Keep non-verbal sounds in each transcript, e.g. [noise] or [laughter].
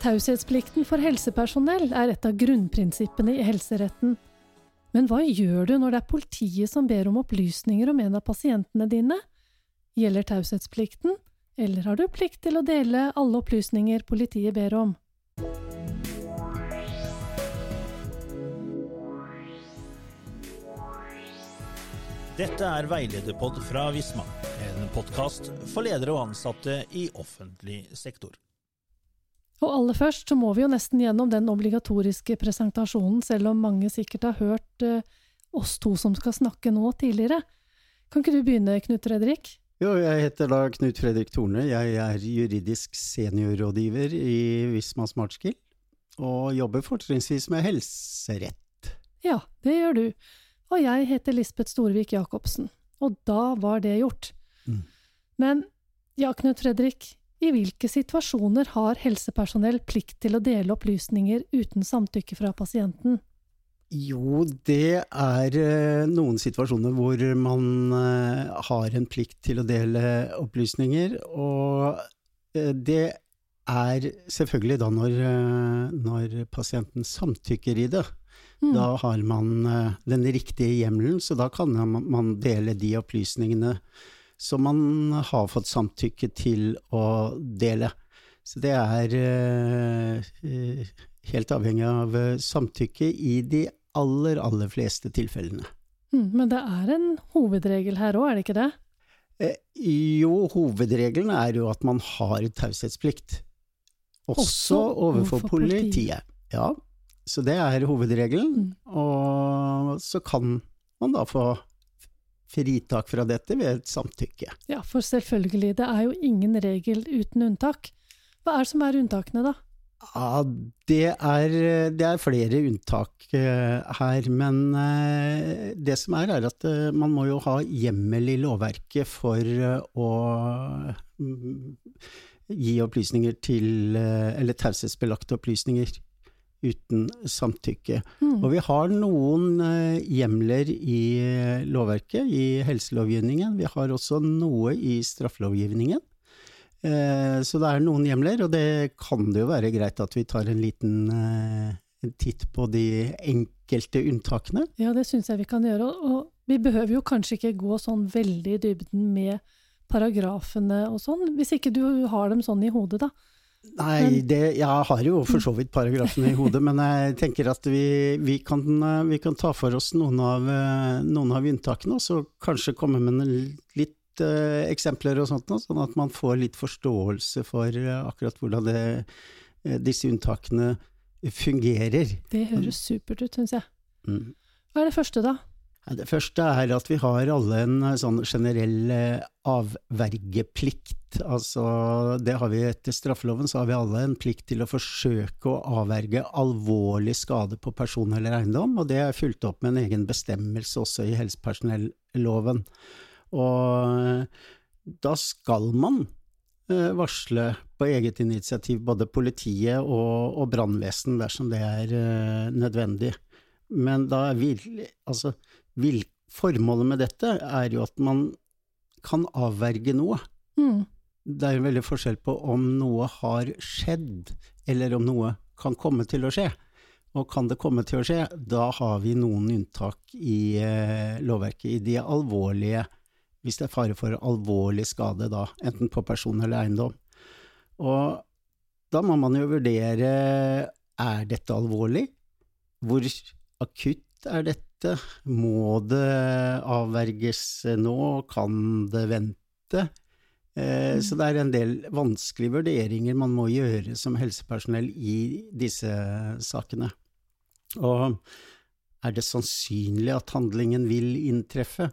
Taushetsplikten for helsepersonell er et av grunnprinsippene i helseretten. Men hva gjør du når det er politiet som ber om opplysninger om en av pasientene dine? Gjelder taushetsplikten, eller har du plikt til å dele alle opplysninger politiet ber om? Dette er Veilederpod fra Visma, en podkast for ledere og ansatte i offentlig sektor. Og aller først så må vi jo nesten gjennom den obligatoriske presentasjonen, selv om mange sikkert har hørt eh, oss to som skal snakke nå, tidligere. Kan ikke du begynne, Knut Fredrik? Jo, jeg heter da Knut Fredrik Torne. Jeg er juridisk seniorrådgiver i Visma Smartskill, og jobber fortrinnsvis med helserett. Ja, det gjør du. Og jeg heter Lisbeth Storvik Jacobsen. Og da var det gjort. Mm. Men ja, Knut Fredrik, i hvilke situasjoner har helsepersonell plikt til å dele opplysninger uten samtykke fra pasienten? Jo, det er eh, noen situasjoner hvor man eh, har en plikt til å dele opplysninger, og eh, det er selvfølgelig da når, når pasienten samtykker i det. Mm. Da har man eh, den riktige hjemmelen, så da kan man- dele de opplysningene som man har fått samtykke til å dele. Så det er eh, helt avhengig av eh, samtykke i de aller, aller fleste tilfellene. Mm, men det er en hovedregel her òg, er det ikke det? Jo, hovedregelen er jo at man har taushetsplikt. Også, Også overfor politiet. Ja, så det er hovedregelen. Mm. Og så kan man da få fritak fra dette ved et samtykke. Ja, for selvfølgelig, det er jo ingen regel uten unntak. Hva er det som er unntakene, da? Ja, det er, det er flere unntak eh, her, men eh, det som er, er at eh, man må jo ha hjemmel i lovverket for å mm, gi opplysninger til Eller taushetsbelagte opplysninger uten samtykke. Mm. Og vi har noen eh, hjemler i eh, lovverket, i helselovgivningen. Vi har også noe i straffelovgivningen. Eh, Så det er noen hjemler, og det kan det jo være greit at vi tar en liten titt på de enkelte unntakene. Ja, det syns jeg vi kan gjøre. Og vi behøver jo kanskje ikke gå sånn veldig i dybden med paragrafene og sånn, hvis ikke du har dem sånn i hodet, da. Nei, det, jeg har jo for så vidt paragrafene i hodet, men jeg tenker at vi, vi, kan, vi kan ta for oss noen av, noen av unntakene, og så kanskje komme med en litt uh, eksempler og sånt, nå, sånn at man får litt forståelse for eh, akkurat hvordan det, eh, disse unntakene fungerer. Det høres supert ut, syns jeg. Mm. Hva er det første, da? Det første er at vi har alle en eh, sånn generell eh, avvergeplikt. Altså, det har vi etter straffeloven, så har vi alle en plikt til å forsøke å avverge alvorlig skade på person eller eiendom, og det er fulgt opp med en egen bestemmelse også i helsepersonelloven. Og eh, da skal man varsle på eget initiativ både politiet og, og brannvesen dersom det er nødvendig. Men da vil, altså, vil, formålet med dette er jo at man kan avverge noe. Mm. Det er jo veldig forskjell på om noe har skjedd, eller om noe kan komme til å skje. Og kan det komme til å skje, da har vi noen unntak i eh, lovverket i de alvorlige, hvis det er fare for alvorlig skade, da, enten på person eller eiendom. Og da må man jo vurdere, er dette alvorlig? Hvor akutt er dette? Må det avverges nå? Kan det vente? Eh, Så det er en del vanskelige vurderinger man må gjøre som helsepersonell i disse sakene. Og er det sannsynlig at handlingen vil inntreffe?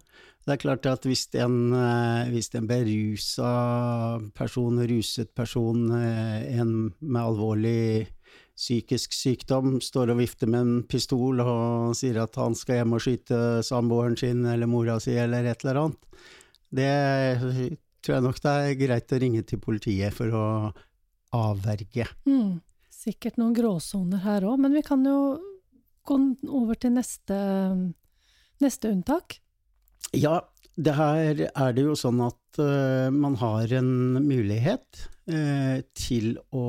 Det er klart at hvis en, eh, hvis en berusa person, ruset person, eh, en med alvorlig psykisk sykdom, står og vifter med en pistol og sier at han skal hjem og skyte samboeren sin eller mora si eller et eller annet, det tror jeg nok det er greit å ringe til politiet for å avverge. Mm. Sikkert noen gråsoner her òg, men vi kan jo gå over til neste, neste unntak. Ja, det her er det jo sånn at uh, man har en mulighet uh, til å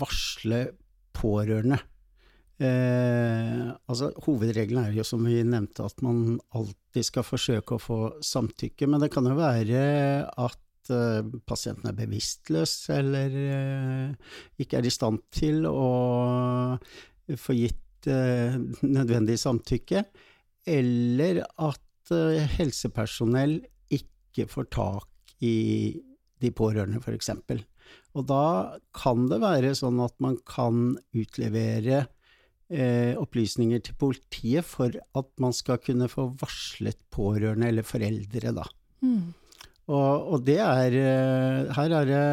varsle pårørende. Eh, altså, hovedregelen er jo, som vi nevnte, at man alltid skal forsøke å få samtykke, men det kan jo være at pasienten er bevisstløs eller ikke er i stand til å få gitt nødvendig samtykke, eller at Eh, helsepersonell ikke får tak i de pårørende, f.eks. Og da kan det være sånn at man kan utlevere eh, opplysninger til politiet for at man skal kunne få varslet pårørende eller foreldre, da. Mm. Og, og, det er eh, Her er det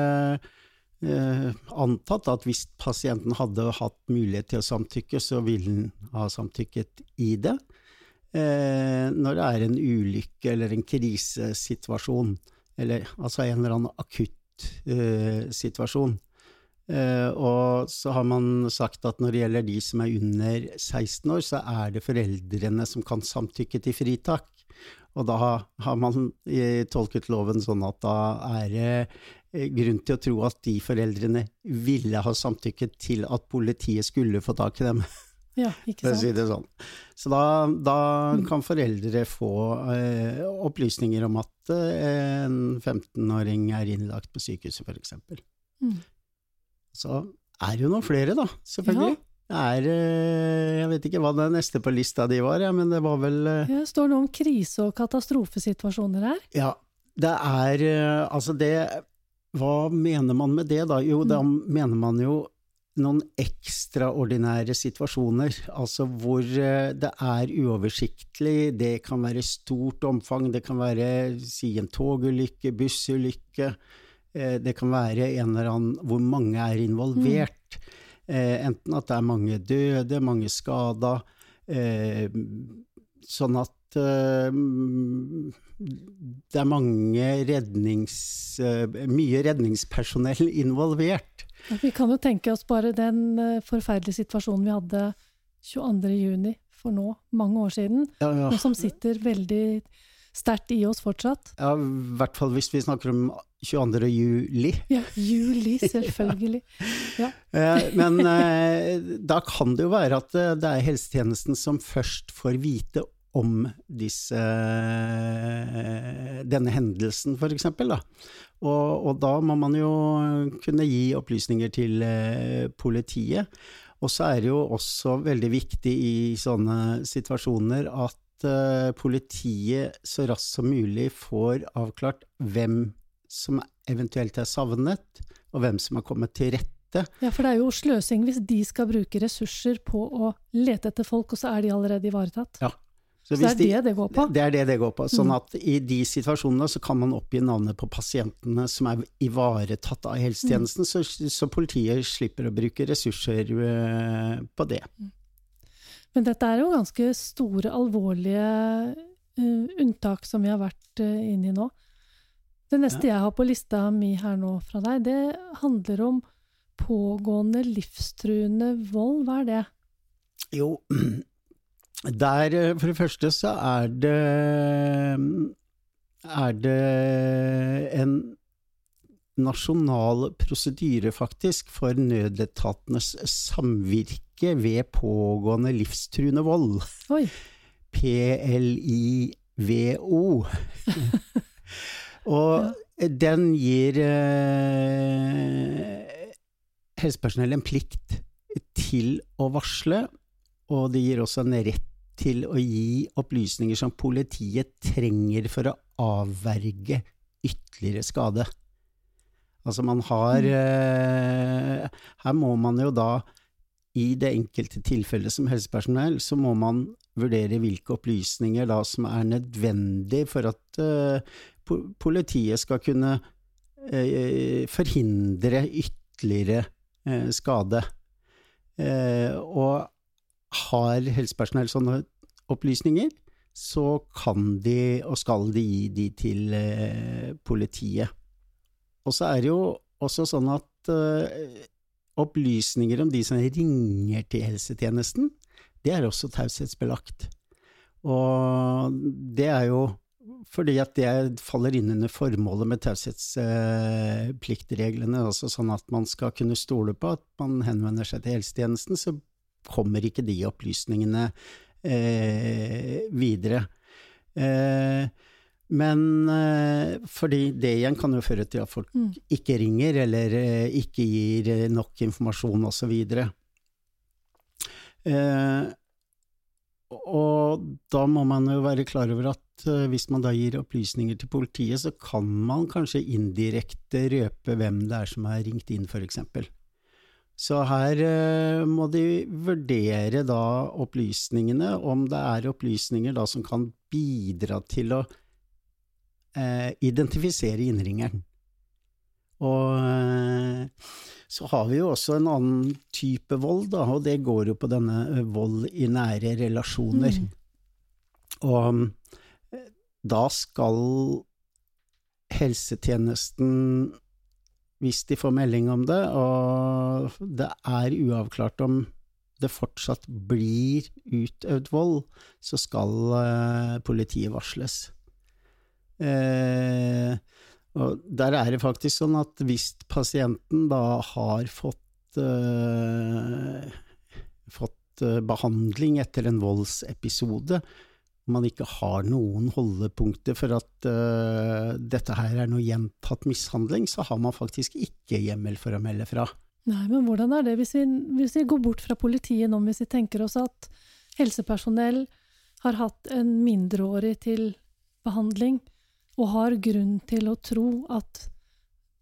eh, antatt at hvis pasienten hadde hatt mulighet til å samtykke, så ville han ha samtykket i det eh, når det er en ulykke eller en krisesituasjon, eller altså en eller annen akutt eh, situasjon. Eh, og så har man sagt at når det gjelder de som er under 16 år, så er det foreldrene som kan samtykke til fritak. Og da har man tolket loven sånn at da er det eh, grunn til å tro at de foreldrene ville ha samtykket til at politiet skulle få tak i dem. [laughs] Ja. For å si det sånn. Så da, da kan foreldre få eh, opplysninger om at eh, en 15-åring er innlagt på sykehuset, f.eks. Mm. Så er det jo noen flere, da, selvfølgelig. Ja. Er, eh, jeg vet ikke hva det neste på lista di var, ja, men det var vel eh, Det står noe om krise- og katastrofesituasjoner her. Ja, det er eh, altså det Hva mener man med det, da? Jo, mm. da mener man jo noen ekstraordinære situasjoner, altså hvor eh, det er uoversiktlig, det kan være stort omfang, det kan være si en togulykke, bussulykke, eh, det kan være en eller annen hvor mange er involvert. Mm. Enten at det er mange døde, mange skada, sånn at det er mange rednings, mye redningspersonell [laughs] involvert. Vi kan jo tenke oss bare den eh, forferdelige situasjonen vi hadde 22.6 for nå, mange år siden, ja, ja. og som sitter veldig sterkt i oss fortsatt. Ja, i hvert fall hvis vi snakker om 22. juli. Ja, juli, selvfølgelig. [laughs] Ja. Eh, men eh, da kan det jo være at det er helsetjenesten som først får vite om disse, denne hendelsen, f.eks. Og, og da må man jo kunne gi opplysninger til eh, politiet. Og så er det jo også veldig viktig i sånne situasjoner at uh, politiet så raskt som mulig får avklart hvem som eventuelt er savnet, og hvem som har kommet til rette. Ja, for det er jo sløsing hvis de skal bruke ressurser på å lete etter folk, og så er de allerede ivaretatt. Ja, så, så det er det det går på? Det er det det går på. Sånn mm. at i de situasjonene så kan man oppgi navnet på pasientene som er ivaretatt av helsetjenesten, mm. så, så, politiet slipper å bruke ressurser uh, på det. Mm. Men dette er jo ganske store, alvorlige uh, unntak som vi har vært uh, inne i nå. Det neste ja. jeg har på lista mi her nå fra deg, det handler om pågående livstruende vold. Hva er det? Jo, [clears throat] Der, eh, for det første, så er det er det en nasjonal prosedyre, faktisk, for nødetatenes samvirke ved pågående livstruende vold. Oi. PLIVO. [laughs] Og ja. den gir eh, helsepersonell en plikt til å varsle og det gir også en rett til å gi opplysninger som politiet trenger for å avverge ytterligere skade. Altså man har mm. eh, Her må man jo da, i det enkelte tilfellet som helsepersonell, så må man vurdere hvilke opplysninger da som er nødvendig for at eh, politiet skal kunne eh, forhindre ytterligere eh, skade. Eh, og har helsepersonell sånne opplysninger, så kan de og skal de gi de til eh, politiet. Og så er det jo også sånn at eh, opplysninger om de som ringer til helsetjenesten, det er også taushetsbelagt. Og det er jo fordi at det faller inn under formålet med taushetspliktreglene. Altså sånn at man skal kunne stole på at man henvender seg til helsetjenesten, så kommer ikke de opplysningene eh, videre. Eh, men eh, fordi det igjen kan jo føre til at folk Mm. ikke ringer, eller eh, ikke gir eh, nok informasjon osv. Eh, og da må man jo være klar over at hvis man da gir opplysninger til politiet, så kan man kanskje indirekte røpe hvem det er som er ringt inn, f.eks. Så her eh, må de vurdere da opplysningene, om det er opplysninger da som kan bidra til å eh, identifisere innringeren. Og eh, så har vi jo også en annen type vold, da, og det går jo på denne eh, vold i nære relasjoner. Mm. Og eh, da skal helsetjenesten, hvis de får melding om det, og det er uavklart om det fortsatt blir utøvd vold, så skal eh, politiet varsles. Eh, og der er det faktisk sånn at hvis pasienten da har fått, eh, fått eh, behandling etter en voldsepisode, man ikke har noen holdepunkter for at uh, dette her er noe gjentatt mishandling, så har man faktisk ikke hjemmel for å melde fra. Nei, men hvordan er det hvis vi, hvis vi går bort fra politiet nå, hvis vi tenker oss at helsepersonell har hatt en mindreårig til behandling, og har grunn til å tro at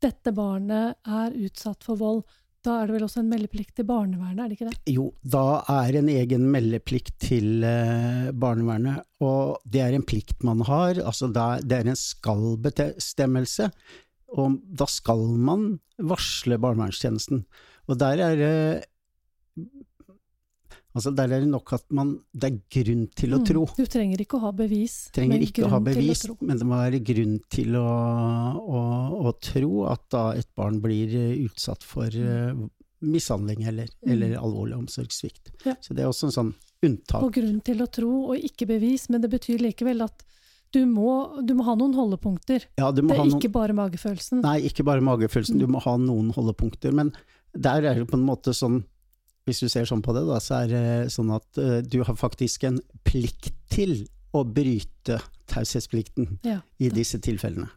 dette barnet er utsatt for vold, da er det vel også en meldeplikt til barnevernet, er det ikke det? Jo, da er en egen meldeplikt til eh, barnevernet, og det er en plikt man har, altså det er en skal-bestemmelse, og da skal man varsle barnevernstjenesten. Og der er det Altså der er det nok at man, det er grunn til å Mm. tro. Du trenger ikke å ha bevis. Trenger ikke å ha bevis, å men det må være grunn til å, å, å tro at da et barn blir eh, utsatt for uh, mishandling eller, Mm. eller alvorlig omsorgssvikt. Ja. Så det er også en sånn unntak. På grunn til å tro, og ikke bevis, men det betyr likevel at du må, du må ha noen holdepunkter. Ja, du må Det er noen, ikke bare magefølelsen. nei, ikke bare magefølelsen, du må ha noen holdepunkter. Men der er det på en måte sånn, hvis du ser sånn på det, da, så er det sånn at uh, du har faktisk en plikt til å bryte taushetsplikten Ja. i disse tilfellene.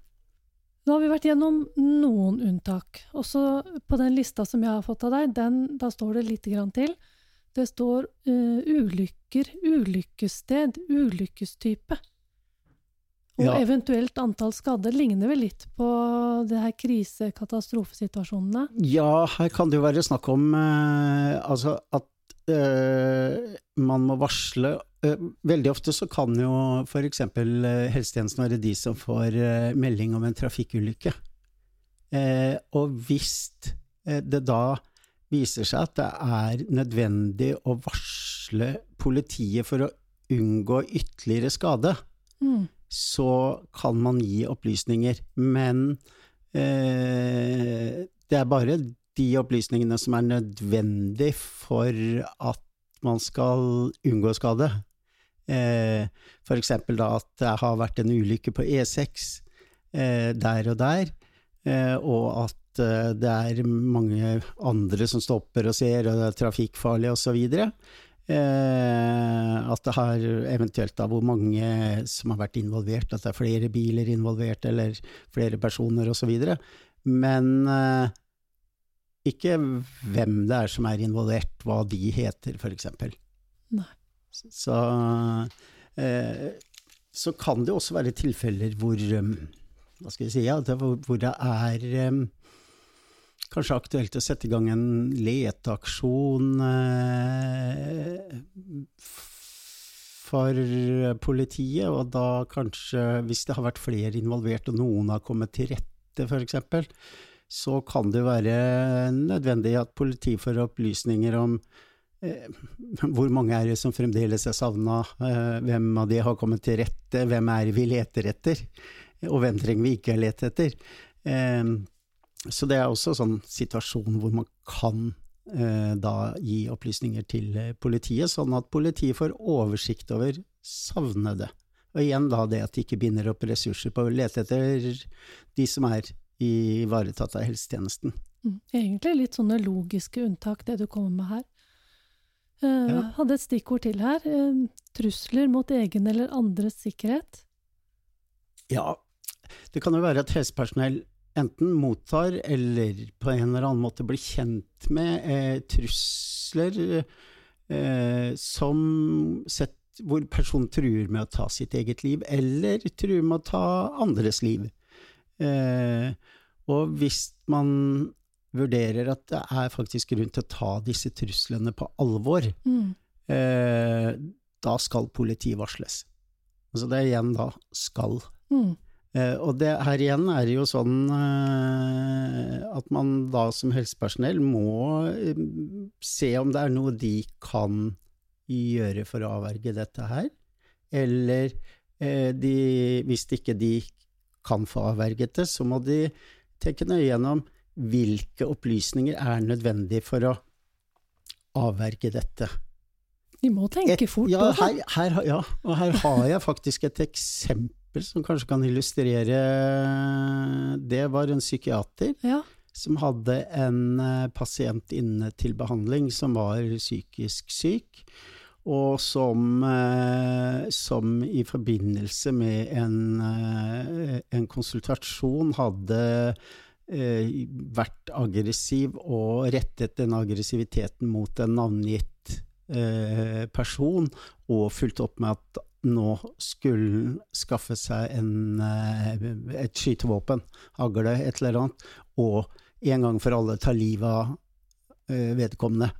Nå har vi vært gjennom noen unntak. Også på den lista som jeg har fått av deg, den, da står det lite grann til. Det står uh, ulykker, ulykkessted, ulykkestype. Og Ja. eventuelt antall skadde ligner vel litt på det her krise-katastrofesituasjonene. Ja, her kan det jo være snakk om eh, altså at eh, man må varsle eh, Veldig ofte så kan jo f.eks. Uh, helsetjenesten være de som får eh, melding om en trafikkulykke. Eh, og hvis eh, det da viser seg at det er nødvendig å varsle politiet for å unngå ytterligere skade, Mm. Så kan man gi opplysninger, men eh, det er bare de opplysningene som er nødvendig for at man skal unngå skade. Eh, eksempel da at det har vært en ulykke på E6 eh, der og der, eh, og at eh, det er mange andre som stopper og ser, og det er trafikkfarlig osv. Eh, at det har eventuelt da hvor mange som har vært involvert, at det er flere biler involvert eller flere personer osv. Men eh, ikke hvem det er som er involvert, hva de heter f.eks. Så, eh, så kan det også være tilfeller hvor hva skal si, ja, hvor, det er kanskje aktuelt å sette i gang en leteaksjon eh, for politiet, og da kanskje, hvis det har vært flere involvert og noen har kommet til rette f.eks., så kan det være nødvendig at politiet får opplysninger om eh, hvor mange er det som fremdeles er savna, eh, hvem av de har kommet til rette, hvem er det vi leter etter, og hvem trenger vi ikke lete etter. Eh, så det er også en sånn situasjon hvor man kan eh, da gi opplysninger til eh, politiet, sånn at politiet får oversikt over savnede Og igjen da det at de ikke binder opp ressurser på å lete etter de som er ivaretatt av helsetjenesten. Mm. Egentlig litt sånne logiske unntak, det du kommer med her. Uh, ja. Hadde et stikkord til her. Uh, trusler mot egen eller andres sikkerhet. Ja, det kan jo være at helsepersonell enten mottar eller på en eller annen måte blir kjent med eh, trusler eh, som sett, hvor personen truer med å ta sitt eget liv, eller truer med å ta andres liv. Eh, og hvis man vurderer at det er faktisk grunn til å ta disse truslene på alvor, mm. eh, da skal politiet varsles. Altså det er igjen da skal. Mm. Eh, og det her igjen er jo sånn eh, at man da som helsepersonell må eh, se om det er noe de kan gjøre for å avverge dette her, eller eh, de, hvis ikke de kan få avverget det, så må de tenke nøye gjennom hvilke opplysninger er nødvendig for å avverge dette. De må tenke et, fort ja, her, her, ja, og her har jeg faktisk et eksempel som kanskje kan illustrere Det var en psykiater ja. som hadde en eh, pasient inne til behandling som var psykisk syk, og som, eh, som i forbindelse med en, eh, en konsultasjon hadde vært aggressiv og rettet den aggressiviteten mot en navngitt person, og fulgt opp med at nå skulle skaffe seg en, eh, et skytevåpen, hagle, et eller annet, og en gang for alle ta livet av eh, vedkommende.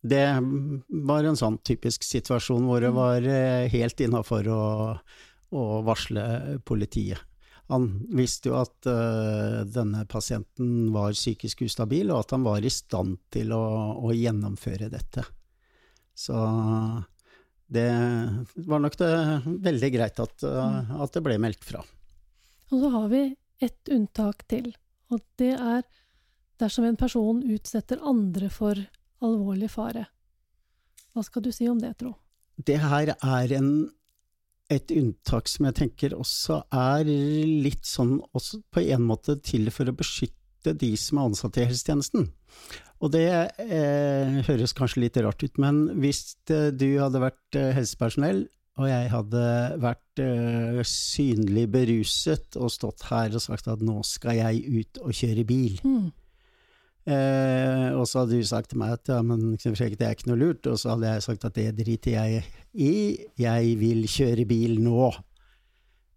Det var en sånn typisk situasjon hvor det mm. var eh, helt innafor å, å varsle politiet. Han visste jo at denne pasienten var psykisk ustabil, og at han var i stand til å, å gjennomføre dette. Så det var nok det veldig greit at, uh, at det ble meldt fra. Og så har vi ett unntak til, og det er dersom en person utsetter andre for alvorlig fare. Hva skal du si om det, Tro? Det her er en et unntak som jeg tenker også er litt sånn også på en måte til for å beskytte de som er ansatt i helsetjenesten. Og det eh, høres kanskje litt rart ut, men hvis eh, du hadde vært eh, helsepersonell, og jeg hadde vært eh, synlig beruset og stått her og sagt at nå skal jeg ut og kjøre bil, mm. Eh, og så hadde du sagt til meg at ja, men det er ikke noe lurt, og så hadde jeg sagt at det driter jeg i, jeg vil kjøre bil nå.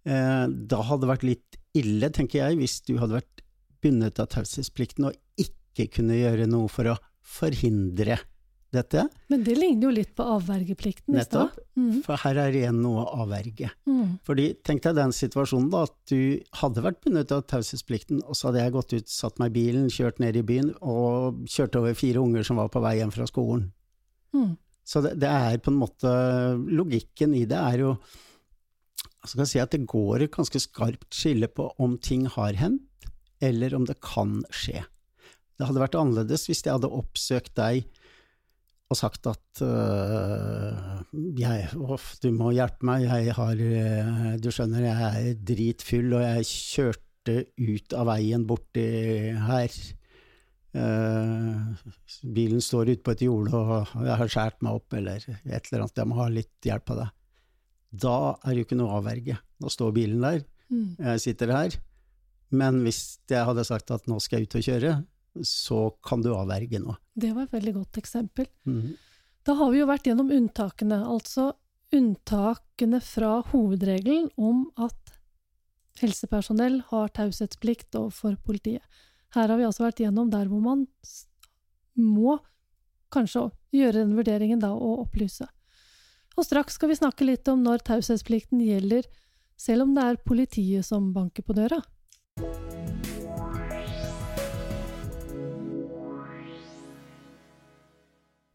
Eh, da hadde det vært litt ille, tenker jeg, hvis du hadde vært bundet av taushetsplikten og ikke kunne gjøre noe for å forhindre dette. Men det ligner jo litt på avvergeplikten i stad. Mm. For her er det igjen noe å avverge. Mm. Fordi tenk deg den situasjonen da, at du hadde vært bundet av taushetsplikten, og så hadde jeg gått ut, satt meg i bilen, kjørt ned i byen og kjørt over fire unger som var på vei hjem fra skolen. Mm. Så det, det, er på en måte Logikken i det er jo jeg si at det går et ganske skarpt skille på om ting har hendt, eller om det kan skje. Det hadde vært annerledes hvis jeg hadde oppsøkt deg og sagt at uh, jeg, off, du må hjelpe meg, jeg har uh, Du skjønner, jeg er dritfull, og jeg kjørte ut av veien borti her. Uh, bilen står ute på et jorde, og jeg har skåret meg opp, eller et eller annet, jeg må ha litt hjelp av deg. Da er det jo ikke noe avverge. Da står bilen der, mm. jeg sitter her. Men hvis jeg hadde sagt at nå skal jeg ut og kjøre, så kan du avverge noe. Det var et veldig godt eksempel. Mm. Da har vi jo vært gjennom unntakene, altså unntakene fra hovedregelen om at helsepersonell har taushetsplikt overfor politiet. Her har vi altså vært gjennom der hvor man må kanskje gjøre den vurderingen da og opplyse. Og straks skal vi snakke litt om når taushetsplikten gjelder, selv om det er politiet som banker på døra.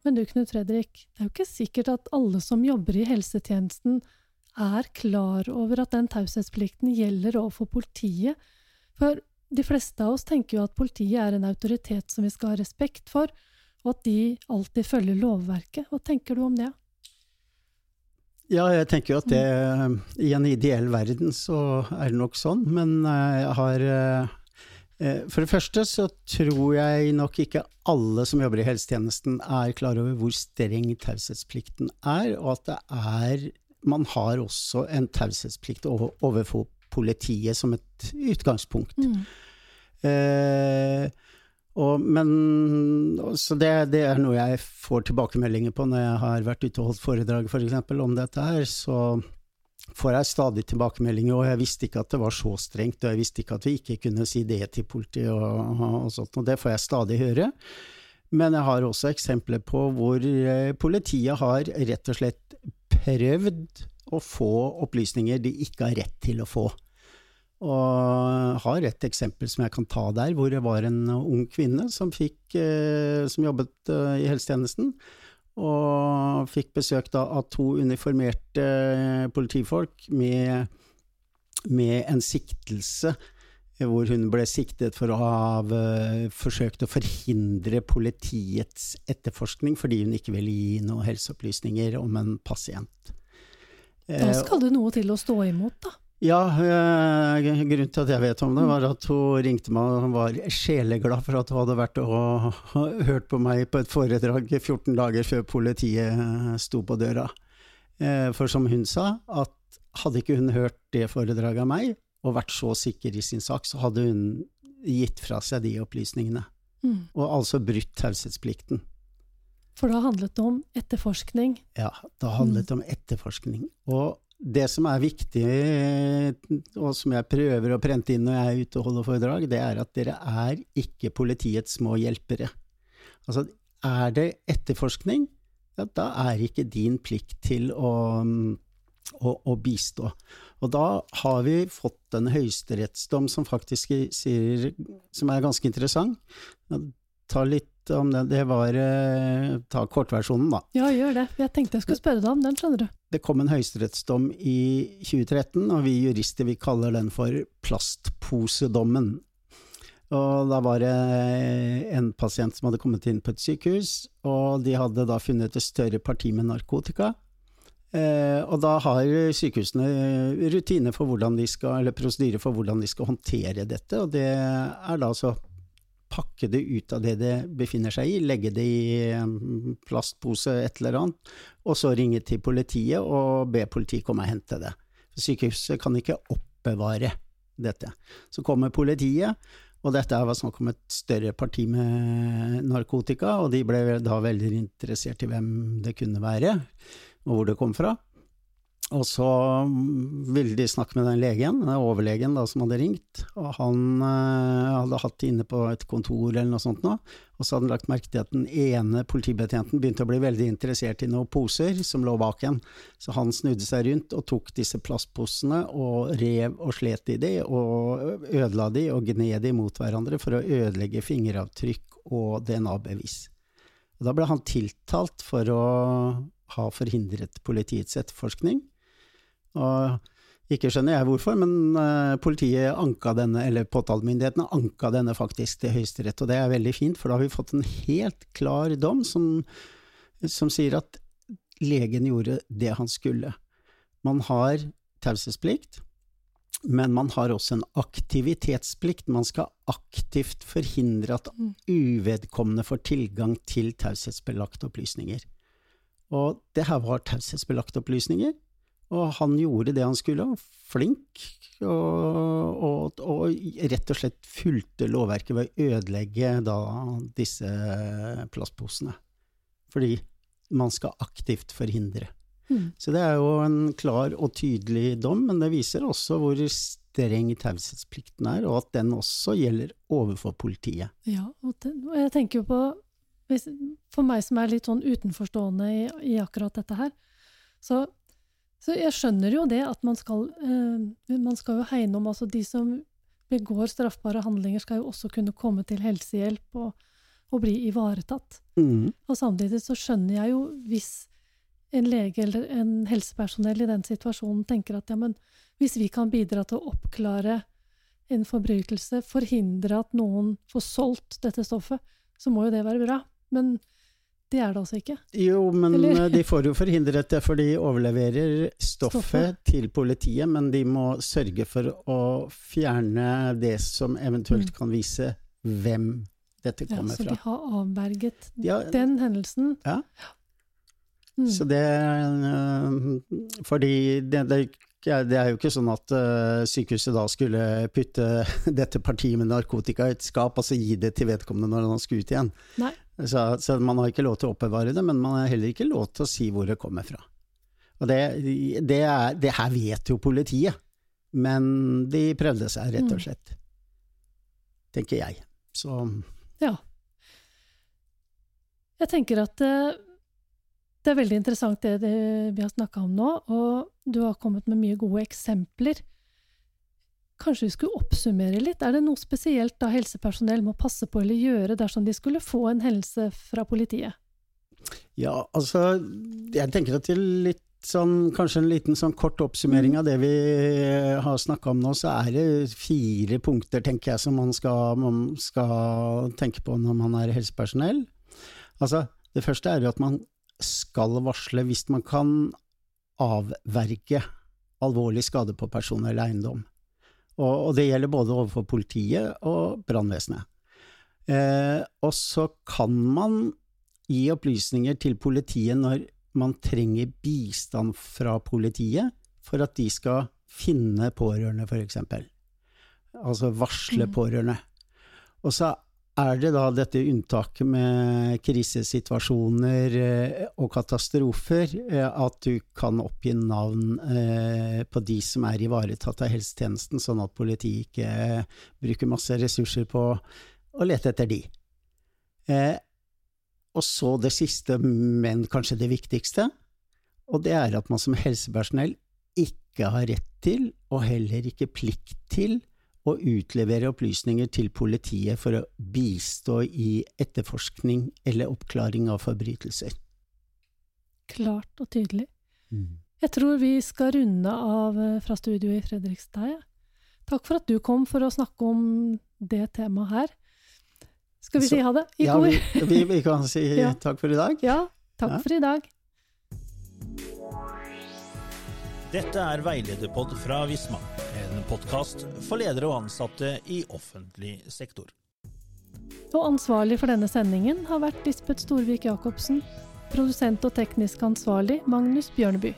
Men du, Knut Fredrik, det er jo ikke sikkert at alle som jobber i helsetjenesten er klar over at den taushetsplikten gjelder overfor politiet. For de fleste av oss tenker jo at politiet er en autoritet som vi skal ha respekt for, og at de alltid følger lovverket. Hva tenker du om det? Ja, jeg tenker jo at det i en ideell verden så er det nok sånn, men eh, jeg har eh, For det første så tror jeg nok ikke alle som jobber i helsetjenesten er klar over hvor streng taushetsplikten er, og at det er Man har også en taushetsplikt overfor politiet som et utgangspunkt. Mm. Eh, og, men, så det, det, er noe jeg får tilbakemeldinger på når jeg har vært ute og holdt foredrag for eksempel, om dette her. Så får jeg stadig tilbakemeldinger, og jeg visste ikke at det var så strengt, og jeg visste ikke at vi ikke kunne si det til politiet og, og sånt, og det får jeg stadig høre. Men jeg har også eksempler på hvor eh, politiet har rett og slett prøvd å få opplysninger de ikke har rett til å få. Og har et eksempel som jeg kan ta der, hvor det var en ung kvinne som, fikk, eh, som jobbet eh, i helsetjenesten, og fikk besøk av to uniformerte eh, politifolk med, med, en siktelse hvor hun ble siktet for å ha forsøkt å forhindre politiets etterforskning fordi hun ikke ville gi noen helseopplysninger om en pasient. Da skal det noe til å stå imot, da? Ja, øh, grunnen til at jeg vet om det, var at hun ringte meg og var sjeleglad for at hun hadde vært og hørt på meg på et foredrag 14 dager før politiet eh, sto på døra. Eh, for som hun sa, at hadde ikke hun hørt det foredraget av meg, og vært så sikker i sin sak, så hadde hun gitt fra seg de opplysningene. Mm. Og altså brutt taushetsplikten. For da handlet det om etterforskning? Ja, det handlet mm. om etterforskning. Og det som er viktig, og som jeg prøver å prente inn når jeg er ute og holder foredrag, det er at dere er ikke politiets små hjelpere. Altså, er det etterforskning, ja, da er ikke din plikt til å, å, å bistå. Og da har vi fått en høyesterettsdom som faktisk sier, som er ganske interessant. Ta litt om det. Det var eh, Ta kortversjonen, da. Ja, gjør det. Jeg tenkte jeg skulle spørre deg om den, skjønner du. Det kom en høyesterettsdom i 2013, og vi jurister vi kaller den for plastposedommen. Og da var det en pasient som hadde kommet inn på et sykehus, og de hadde da funnet et større parti med narkotika. Eh, og da har sykehusene rutiner for hvordan de skal, eller prosedyrer for hvordan de skal håndtere dette, og det er da altså pakke det ut av det det befinner seg i, legge det i plastpose, et eller annet, og så ringe til politiet og be politiet komme og hente det. Sykehuset kan ikke oppbevare dette. Så kommer politiet, og dette var snakk om et større parti med narkotika, og de ble da veldig interessert i hvem det kunne være, og hvor det kom fra. Og så ville de snakke med den legen, overlegen da, som hadde ringt, og han eh, hadde hatt det inne på et kontor eller noe sånt nå, og så hadde han lagt merke til at den ene politibetjenten begynte å bli veldig interessert i noen poser som lå bak en, så han snudde seg rundt og tok disse plastposene og rev og slet i de, og ødela de og gned de mot hverandre for å ødelegge fingeravtrykk og DNA-bevis. Da ble han tiltalt for å ha forhindret politiets etterforskning. Og ikke skjønner jeg hvorfor, men uh, politiet anka denne, eller påtalemyndighetene anka denne faktisk til Høyesterett, og det er veldig fint, for da har vi fått en helt klar dom som, som sier at legen gjorde det han skulle. Man har taushetsplikt, men man har også en aktivitetsplikt. Man skal aktivt forhindre at mm. uvedkommende får tilgang til taushetsbelagte opplysninger. Og det her var taushetsbelagte opplysninger, og han gjorde det han skulle, flink, og, og, og rett og slett fulgte lovverket ved å ødelegge da disse plastposene. Fordi man skal aktivt forhindre. Mm. Så det er jo en klar og tydelig dom, men det viser også hvor streng taushetsplikten er, og at den også gjelder overfor politiet. Ja, og, den, og jeg tenker jo på For meg som er litt sånn utenforstående i, i akkurat dette her, så så jeg skjønner jo det at man skal, eh, man skal jo hegne om altså De som begår straffbare handlinger, skal jo også kunne komme til helsehjelp og, og bli ivaretatt. Mm. Og samtidig så skjønner jeg jo hvis en lege eller en helsepersonell i den situasjonen tenker at ja, men hvis vi kan bidra til å oppklare en forbrytelse, forhindre at noen får solgt dette stoffet, så må jo det være bra. Men Det er det altså ikke. Jo, men Eller? eh, de får jo forhindret det, for de overleverer stoffet, Stoffet. til politiet, men de må sørge for å fjerne det som eventuelt Mm. kan vise hvem dette kommer Ja, kommer så de fra. har avverget Ja, den hendelsen. Ja. Mm. Så det øh, Fordi det, det, det er jo ikke sånn at øh, sykehuset da skulle putte [laughs] dette partiet med narkotika i et skap så gi det til vedkommende når han skal ut igjen. Nei. Så, så man har ikke lov til å oppbevare det, men man har heller ikke lov til å si hvor det kommer fra. Og det, det, er, det her vet jo politiet, men de prøvde seg rett Mm. og slett. Tenker jeg. Så Ja. Jeg tenker at eh, det er veldig interessant det, det vi har snakka om nå, og du har kommet med mye gode eksempler. Kanskje vi skulle oppsummere litt? Er det noe spesielt da helsepersonell må passe på eller gjøre dersom de skulle få en hendelse fra politiet? Ja, altså Jeg tenker at til litt sånn, kanskje en liten sånn kort oppsummering av det vi har snakka om nå, så er det fire punkter, tenker jeg, som man skal, man skal tenke på når man er helsepersonell. Altså, det første er jo at man skal varsle hvis man kan avverge alvorlig skade på person eller eiendom. Og, og det gjelder både overfor politiet og brannvesenet. Eh, og så kan man gi opplysninger til politiet når man trenger bistand fra politiet for at de skal finne pårørende, f.eks. Altså varsle Mm. pårørende. Og så er det da dette unntaket med krisesituasjoner eh, og katastrofer, eh, at du kan oppgi navn eh, på de som er ivaretatt av helsetjenesten, sånn at politiet ikke bruker masse ressurser på å lete etter de. Og så det siste, men kanskje det viktigste, og det er at man som helsepersonell ikke har rett til, og heller ikke plikt til, å utlevere opplysninger til politiet for å bistå i etterforskning eller oppklaring av forbrytelser. Klart og tydelig. Jeg tror vi skal runde av eh, fra studio i Fredrikstad. Takk for at du kom for å snakke om det temaet her. Skal vi Så- si ha det i Ja, kor? vi, vi, vi kan si [laughs] Ja. takk for i dag. Ja, takk Ja. for i dag. Dette er Veilederpod fra Visma, en podkast for ledere og ansatte i offentlig sektor. Og ansvarlig for denne sendingen har vært Lisbeth Storvik Jacobsen. Produsent og teknisk ansvarlig Magnus Bjørneby.